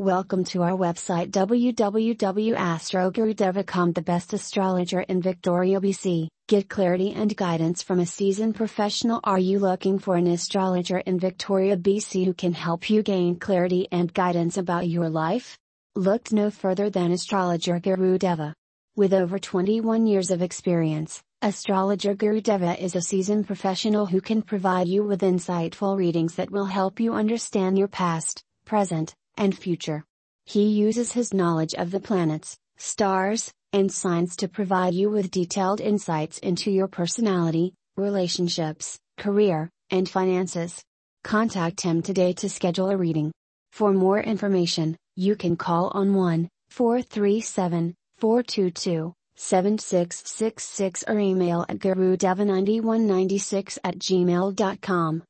Welcome to our website www.astrogurudeva.com, the best astrologer in Victoria, BC. Get clarity and guidance from a seasoned professional. Are you looking for an astrologer in Victoria, BC who can help you gain clarity and guidance about your life? Look no further than astrologer Guru Deva. With over 21 years of experience, astrologer Guru Deva is a seasoned professional who can provide you with insightful readings that will help you understand your past, present, and future. He uses his knowledge of the planets, stars, and signs to provide you with detailed insights into your personality, relationships, career, and finances. Contact him today to schedule a reading. For more information, you can call on 1 437 422 7666 or email at gurudeva9196 at gmail.com.